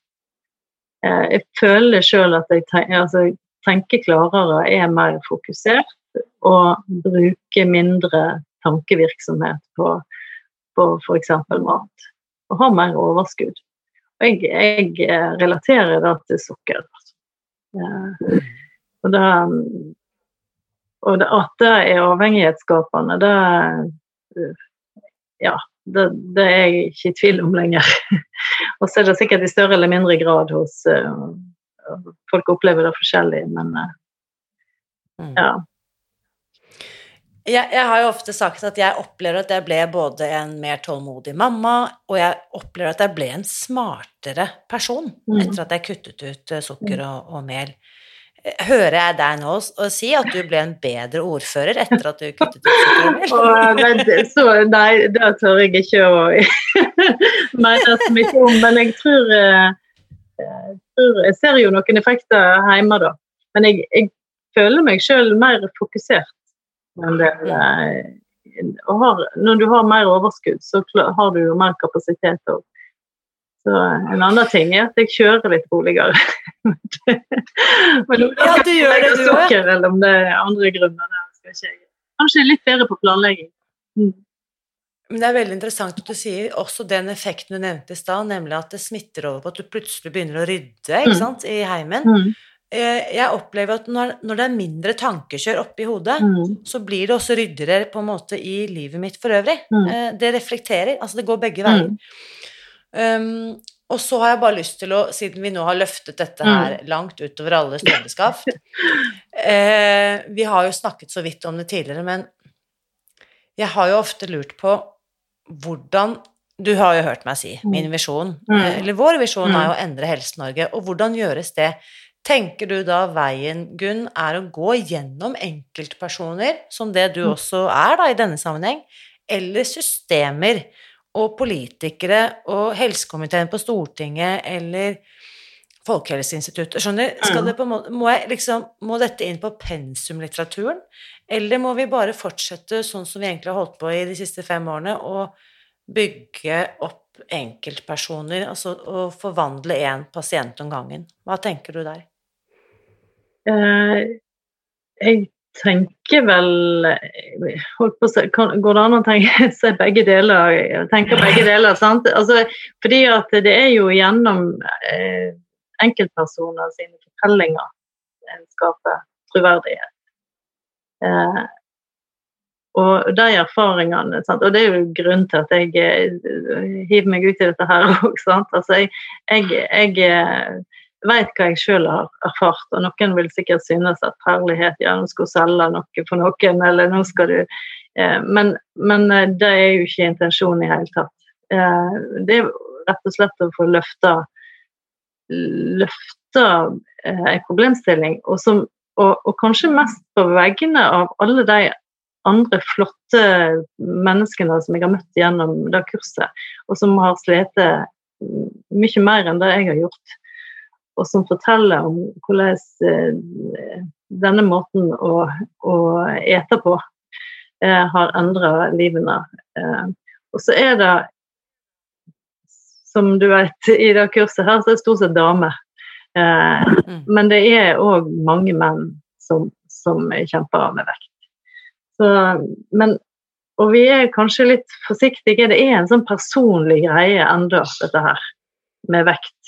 Jeg føler sjøl at jeg tenker, altså, tenker klarere, er mer fokusert. Å bruke mindre tankevirksomhet på, på f.eks. mat. Og ha mer overskudd. Og jeg, jeg eh, relaterer det til sukker. Ja. Og, det, og det, at det er avhengighetsskapende, det Ja, det, det, er jeg ikke i tvil om lenger. og så er det sikkert i større eller mindre grad hos uh, Folk opplever det forskjellig, men uh, ja. Jeg, jeg, har jo ofte sagt at jeg opplever at jeg ble både en mer tålmodig mamma, og jeg opplever at jeg ble en smartere person mm. etter at jeg kuttet ut eh, sukker og, og mel. Hører jeg deg nå si at du ble en bedre ordfører etter at du kuttet ut sukker og mel? nei, det tør jeg ikke å mene så mye om, men jeg tror, eh, jeg tror, jeg ser jo noen effekter hjemme, da. Men jeg, jeg føler meg sjøl mer fokusert enn det. Har, når du har mer overskudd, så har du jo mer kapasitet òg. Så en annen ting er at jeg kjører litt roligere. Men ja, du gjør det, du òg. Eller om det er andre grunner. Kanskje litt bedre på planlegging. Mm. Men det er veldig interessant at du sier også den effekten du nevnte i stad, nemlig at det smitter over på at du plutselig begynner å rydde mm. i heimen. Mm. Eh, jeg opplever at når, når, det er mindre tankekjør oppi hodet, mm. så blir det også ryddigere på en måte i livet mitt for øvrig. Mm. Eh, det reflekterer. Altså det går begge veier. Mm. Um, og så har jeg bare lyst til å, siden vi nå har løftet dette her mm. langt utover alle støvleskaft uh, Vi har jo snakket så vidt om det tidligere, men jeg har jo ofte lurt på hvordan Du har jo hørt meg si mm. min visjon, mm. Eh, eller vår visjon, er jo å endre Helse-Norge. Og hvordan gjøres det? Tenker du da veien, Gunn, er å gå gjennom enkeltpersoner, som det du også er da i denne sammenheng, eller systemer? og politikere og helsekomiteen på Stortinget eller Folkehelseinstituttet Skjønner? Skal det på en måte, må, liksom, må dette inn på pensumlitteraturen? Eller må vi bare fortsette sånn som vi egentlig har holdt på i de siste fem årene, og bygge opp enkeltpersoner, altså å forvandle én pasient om gangen? Hva tenker du der? Uh, jeg tenker vel holdt på å se, Går det an å tenke seg begge deler? Tenker begge deler, sant? Altså, fordi at det er jo gjennom eh, enkeltpersoner sine fortellinger en skaper troverdighet. Eh, og de erfaringene sant? Og det er jo grunnen til at jeg eh, hiver meg ut i dette her òg. Altså, jeg, jeg, jeg vet hva jeg sjøl har erfart, og noen vil sikkert synes at herlighet, ja, nå skal du selge noe for noen, eller nå skal du eh, men, men, eh, det er jo ikke intensjonen i hele tatt. Eh, det er rett og slett å få løfta løfta en problemstilling, og, som, og, og kanskje mest på vegne av alle de andre flotte menneskene som jeg har møtt gjennom det kurset, og som har slitt mye mer enn det jeg har gjort og som forteller om hvordan eh, denne måten å, å ete på eh, har endra livene. Eh, og så er det, som du vet, i det kurset her, så er det stort sett damer. Eh, mm. Men det er òg mange menn som, som kjemper med vekt. Så, men, og vi er kanskje litt forsiktige. Det er en sånn personlig greie ennå, dette her, med vekt.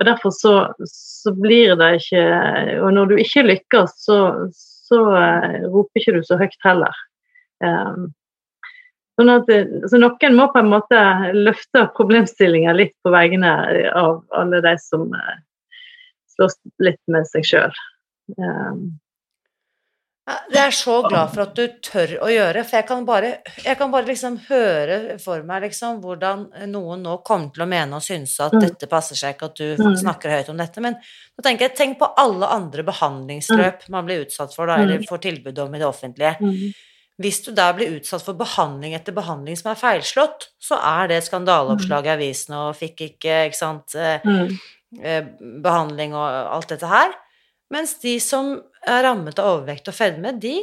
Og Derfor så, så, blir det ikke Og når du ikke lykkes, så, så uh, roper ikke du så høyt heller. Um, sånn at, så noen må på en måte løfte problemstillinger litt på vegne av alle de som uh, slåss litt med seg sjøl. Um, jeg er så glad for at du tør å gjøre, for jeg kan bare, jeg kan bare liksom høre for meg liksom hvordan noen nå kommer til å mene og synes at mm. dette passer seg ikke, at du mm. snakker høyt om dette. Men nå tenker jeg, tenk på alle andre behandlingsløp mm. man blir utsatt for, da, eller får tilbud om i det offentlige. Hvis du da blir utsatt for behandling etter behandling som er feilslått, så er det skandaleoppslag i avisen og fikk ikke, ikke sant, eh, eh, behandling og alt dette her. Mens de som er rammet av overvekt og fedme, de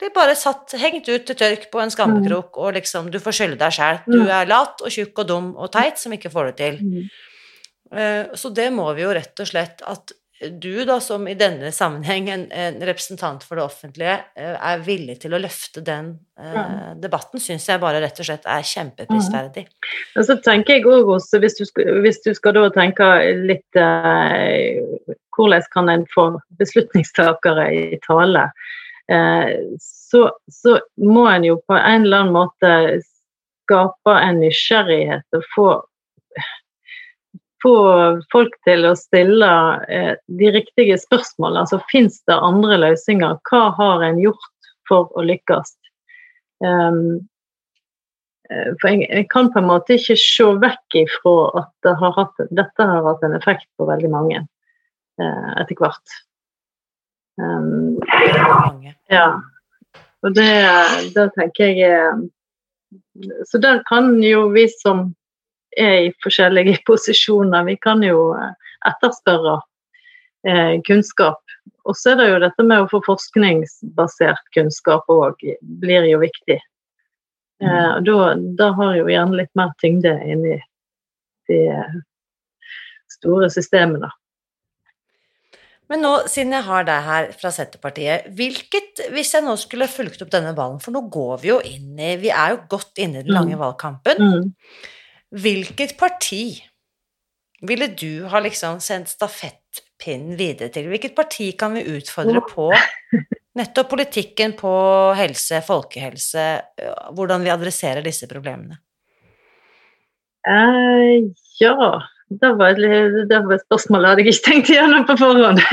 blir bare satt, hengt ut til tørk på en skammekrok, og liksom Du får skylde deg sjæl. Du er lat og tjukk og dum og teit som ikke får det til. Uh, så det må vi jo rett og slett at du, da, som i denne sammenheng en, en representant for det offentlige, eh, er villig til å løfte den eh, debatten, syns jeg bare rett og slett er kjempeprisverdig. Og så tenker jeg også, hvis du, skal, hvis du skal da tenke litt eh, Hvordan kan en få beslutningstakere i tale? Eh, så, så må en jo på en eller annen måte skape en nysgjerrighet og få få folk til å stille eh, de riktige spørsmålene. Altså fins det andre løsninger? Hva har en gjort for å lykkes? Um, for jeg, jeg, kan på en måte ikke se vekk ifra at det har hatt, dette har hatt en effekt på veldig mange eh, etter hvert. Um, ja. Og det, det tenker jeg Så der kan jo vi som er i forskjellige posisjoner. Vi kan jo eh, etterspørre eh, kunnskap. Og så er det jo dette med å få forskningsbasert kunnskap òg, blir jo viktig. Mm. da, da, har jo gjerne litt mer tyngde inni de store systemene. Men nå, siden jeg har deg her fra Senterpartiet, hvilket, hvis jeg nå skulle fulgt opp denne ballen, for nå går vi jo inn i Vi er jo godt inne i den lange mm. valgkampen. Mm. Hvilket parti ville du ha liksom sendt stafettpinnen videre til? Hvilket parti kan vi utfordre på nettopp politikken på helse, folkehelse, hvordan vi adresserer disse problemene? Uh, ja, det var, et, det var et spørsmål jeg hadde ikke tenkt igjennom på forhånd.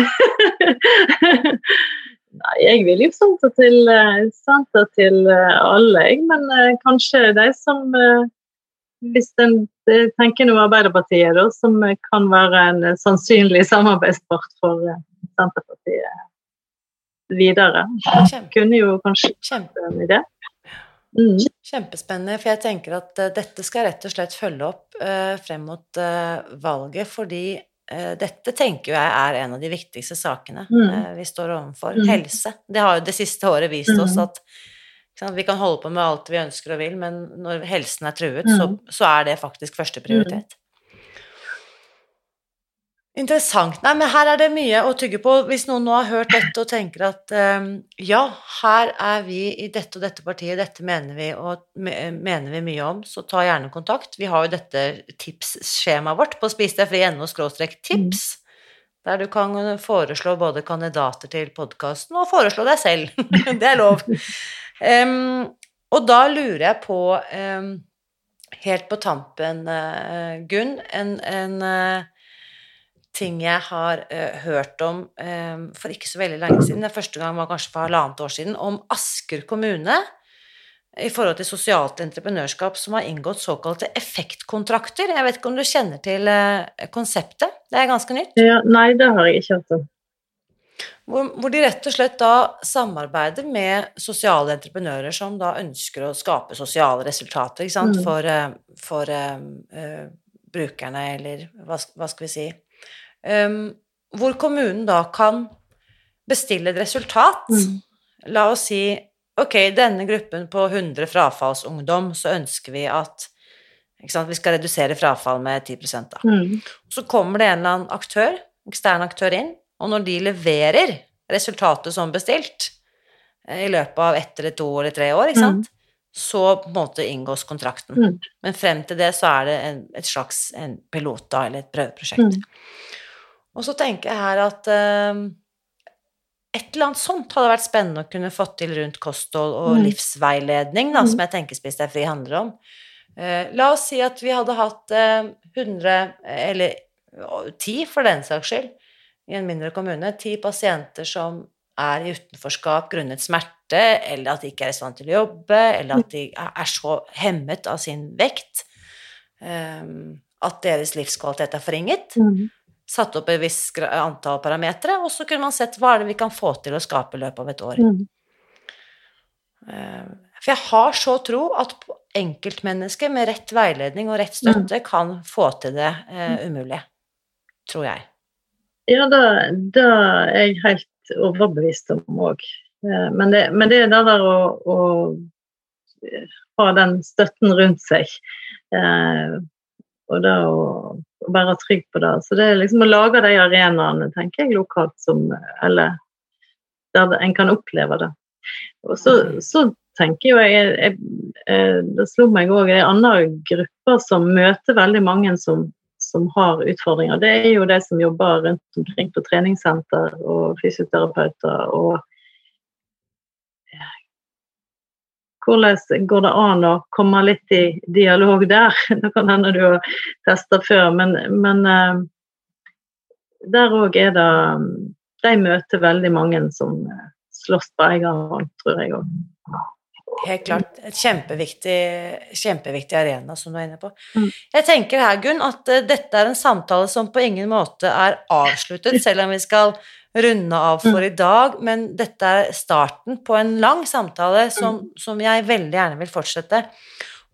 Nei, jeg vil jo sende til, til alle, jeg. Men kanskje de som hvis en tenker noe Arbeiderpartiet, da, som kan være en sannsynlig samarbeidspart for eh, Senterpartiet videre. Kjempe. Kunne jo kanskje Kjempe. en idé. Mm. Kjempespennende, for jeg tenker at uh, dette skal rett og slett følge opp uh, frem mot uh, valget, fordi dette tenker jeg er en av de viktigste sakene mm. vi står overfor. Mm. Helse. Det har jo det siste året vist oss mm. at vi kan holde på med alt vi ønsker og vil, men når helsen er truet, mm. så, så, er det faktisk første prioritet. Mm. Interessant. Nei, men her er det mye å tygge på. Hvis noen nå har hørt dette og tenker at um, ja, her er vi i dette og dette partiet, dette mener vi og mener vi mye om, så ta gjerne kontakt. Vi har jo dette tipsskjemaet vårt på spisdegfri.no tips. Mm. Der du kan foreslå både kandidater til podkasten og foreslå deg selv. det er lov. Um, og da lurer jeg på, um, helt på tampen, uh, Gunn, en, en uh, ting jeg har uh, hørt om um, for ikke så veldig lenge siden, det første gang var kanskje for halvannet år siden, om Asker kommune i forhold til sosialt entreprenørskap som har inngått såkalte effektkontrakter. Jeg vet ikke om du kjenner til konseptet? Det er ganske nytt? Ja, nei, det har jeg ikke hørt om. Hvor, hvor, de rett og slett da samarbeider med sosiale entreprenører som da ønsker å skape sosiale resultater mm. for, for uh, uh, brukerne, eller hva, hva, skal vi si um, Hvor kommunen da kan bestille et resultat. Mm. La oss si ok, denne gruppen på 100 frafallsungdom, så ønsker vi at vi skal redusere frafall med 10 da. Mm. Så kommer det en eller annen aktør, ekstern aktør inn, og når de leverer resultatet som bestilt eh, i løpet av ett eller to eller tre år, sant, mm. så på en måte inngås kontrakten. Mm. Men frem til det så er det en, et slags en pilot da, eller et prøveprosjekt. Mm. Og så tenker jeg her at um, et eller annet sånt hadde vært spennende å kunne fått til rundt kosthold og mm. livsveiledning, da, som mm. jeg tenker Spis deg fri handler om. Uh, la oss si at vi hadde hatt uh, 100, eller 10 for den saks skyld, i en mindre kommune ti pasienter som er i utenforskap grunnet smerte, eller at de ikke er i stand til å jobbe, eller at de er så hemmet av sin vekt um, at deres livskvalitet er forringet. Mm. Satt opp et visst antall parametere, og så kunne man sett hva er det vi kan få til å skape i løpet av et år. Mm. Uh, for jeg har så tro at enkeltmennesket med rett veiledning og rett støtte mm. kan få til det uh, umulige. Tror jeg. Ja, det, det er jeg helt overbevist om òg. Eh, men, men, det er det der å, å, ha den støtten rundt seg. Eh, og det å og være trygg på det. Så det er liksom å lage de arenaene, tenker jeg, lokalt som Eller der en kan oppleve det. Og så, så tenker jo jeg, jeg, jeg Det slo meg òg er andre grupper som møter veldig mange som, som, har utfordringer. Det er jo de som jobber rundt omkring på treningssenter og fysioterapeuter og Hvordan går det an å komme litt i dialog der? Det kan hende du har testa før, men, men uh, der òg er det De møter veldig mange som slåss på egen hånd, tror jeg òg. Helt klart. Et kjempeviktig, kjempeviktig, arena, som du er inne på. Mm. Jeg tenker her, Gunn, at uh, dette er en samtale som på ingen måte er avsluttet, selv om vi skal runde av for mm. i dag, men dette er starten på en lang samtale som, mm. som jeg veldig gjerne vil fortsette.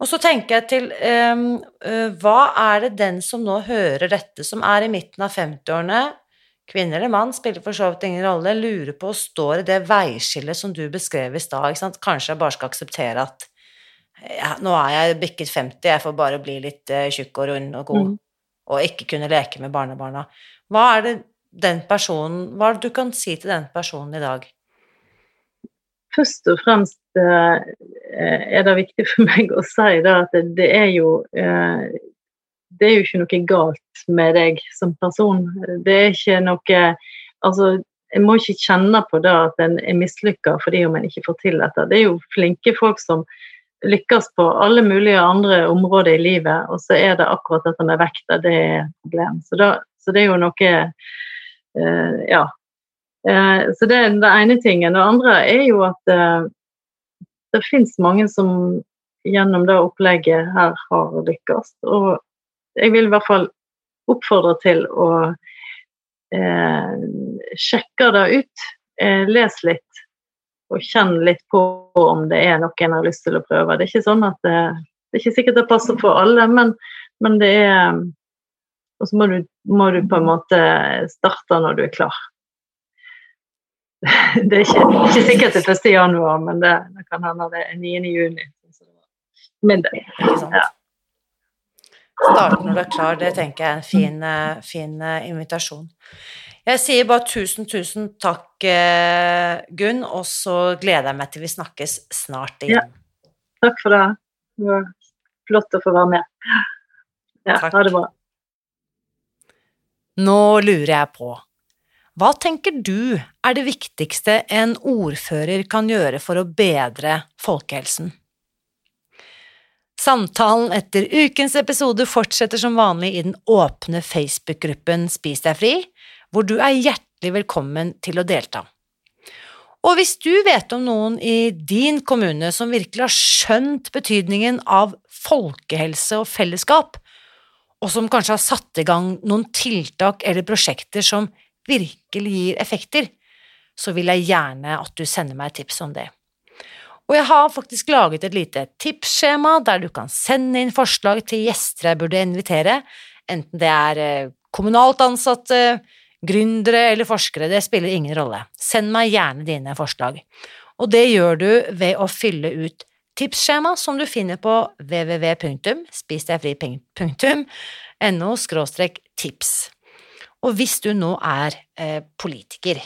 Og så tenker jeg til um, uh, Hva er det den som nå hører dette, som er i midten av 50-årene, kvinne eller mann, spiller for så vidt ingen rolle, lurer på og står i det veiskillet som du beskrev i stad. Kanskje jeg bare skal akseptere at ja, nå er jeg bikket 50, jeg får bare bli litt uh, tjukk og rund og god, mm. og ikke kunne leke med barnebarna. Hva er det den personen Hva du kan si til den personen i dag? Først og fremst uh, er det viktig for meg å si da, at det, er jo uh, det er jo ikke noe galt med deg som person. Det er ikke noe Altså, en må ikke kjenne på det at en er mislykka fordi om en ikke får til dette. Det er jo flinke folk som lykkes på alle mulige andre områder i livet, og så er det akkurat dette med vekta, det er et problem. Så, da, så det er jo noe Ja. Uh, så det er det ene tingen. Det andre er jo at uh, det fins mange som gjennom det opplegget her har lykkes. Og jeg vil i hvert fall oppfordre til å eh, sjekke det ut. Eh, les litt og kjenn litt på om det er noe en har lyst til å prøve. Det er ikke sånn at det, det er ikke sikkert det passer for alle, men, men det er Og så må du, må du, på en måte starte når du er klar. Det er ikke, ikke sikkert det 1. januar, men det, det kan hende det er 9. juni. Min del. Ja. Starte når du er klar, det tenker jeg er en fin, eh, fin eh, invitasjon. Jeg sier bare tusen, tusen takk, eh, Gunn, og så gleder jeg meg til vi snakkes snart igjen. Ja. Takk for det. Det var flott å få være med. Ja, takk. ha det bra. Nå lurer jeg på, hva tenker du er det viktigste en ordfører kan gjøre for å bedre folkehelsen? Samtalen etter ukens episode fortsetter som vanlig i den åpne Facebook-gruppen Spis deg fri, hvor du er hjertelig velkommen til å delta. Og hvis du vet om noen i din kommune som virkelig har skjønt betydningen av folkehelse og fellesskap, og som kanskje har satt i gang noen tiltak eller prosjekter som virkelig gir effekter, så vil jeg gjerne at du sender meg tips om det. Og jeg har faktisk laget et lite tipsskjema der du kan sende inn forslag til gjester jeg burde invitere, enten det er eh, kommunalt ansatte, gründere eller forskere, det spiller ingen rolle. Send meg gjerne dine forslag. Og det gjør du ved å fylle ut tipsskjema som du finner på www.spisdegfri.no tips. Og hvis du nå er eh, politiker,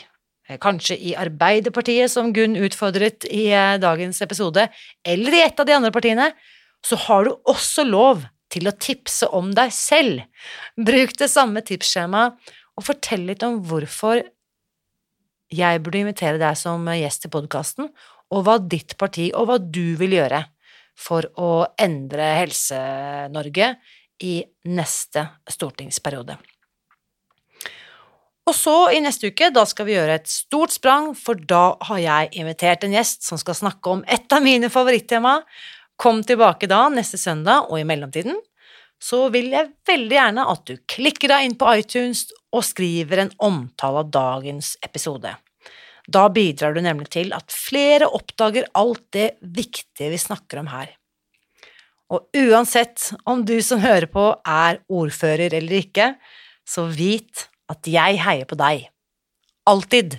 Eh, kanskje i Arbeiderpartiet, som Gunn utfordret i eh, dagens episode, eller i et av de andre partiene, så har du også lov til å tipse om deg selv. Bruk det samme tipsskjemaet, og fortell litt om hvorfor jeg burde invitere deg som gjest til podkasten, og hva ditt parti og hva du vil gjøre for å endre Helse-Norge i neste stortingsperiode. Og så i neste uke, da skal vi gjøre et stort sprang, for da har jeg invitert en gjest som skal snakke om et av mine favorittema. Kom tilbake da neste søndag, og i mellomtiden så vil jeg veldig gjerne at du klikker deg inn på iTunes og skriver en omtale av dagens episode. Da bidrar du nemlig til at flere oppdager alt det viktige vi snakker om her. Og uansett om du som hører på er ordfører eller ikke, så vit at jeg heier på deg. Alltid.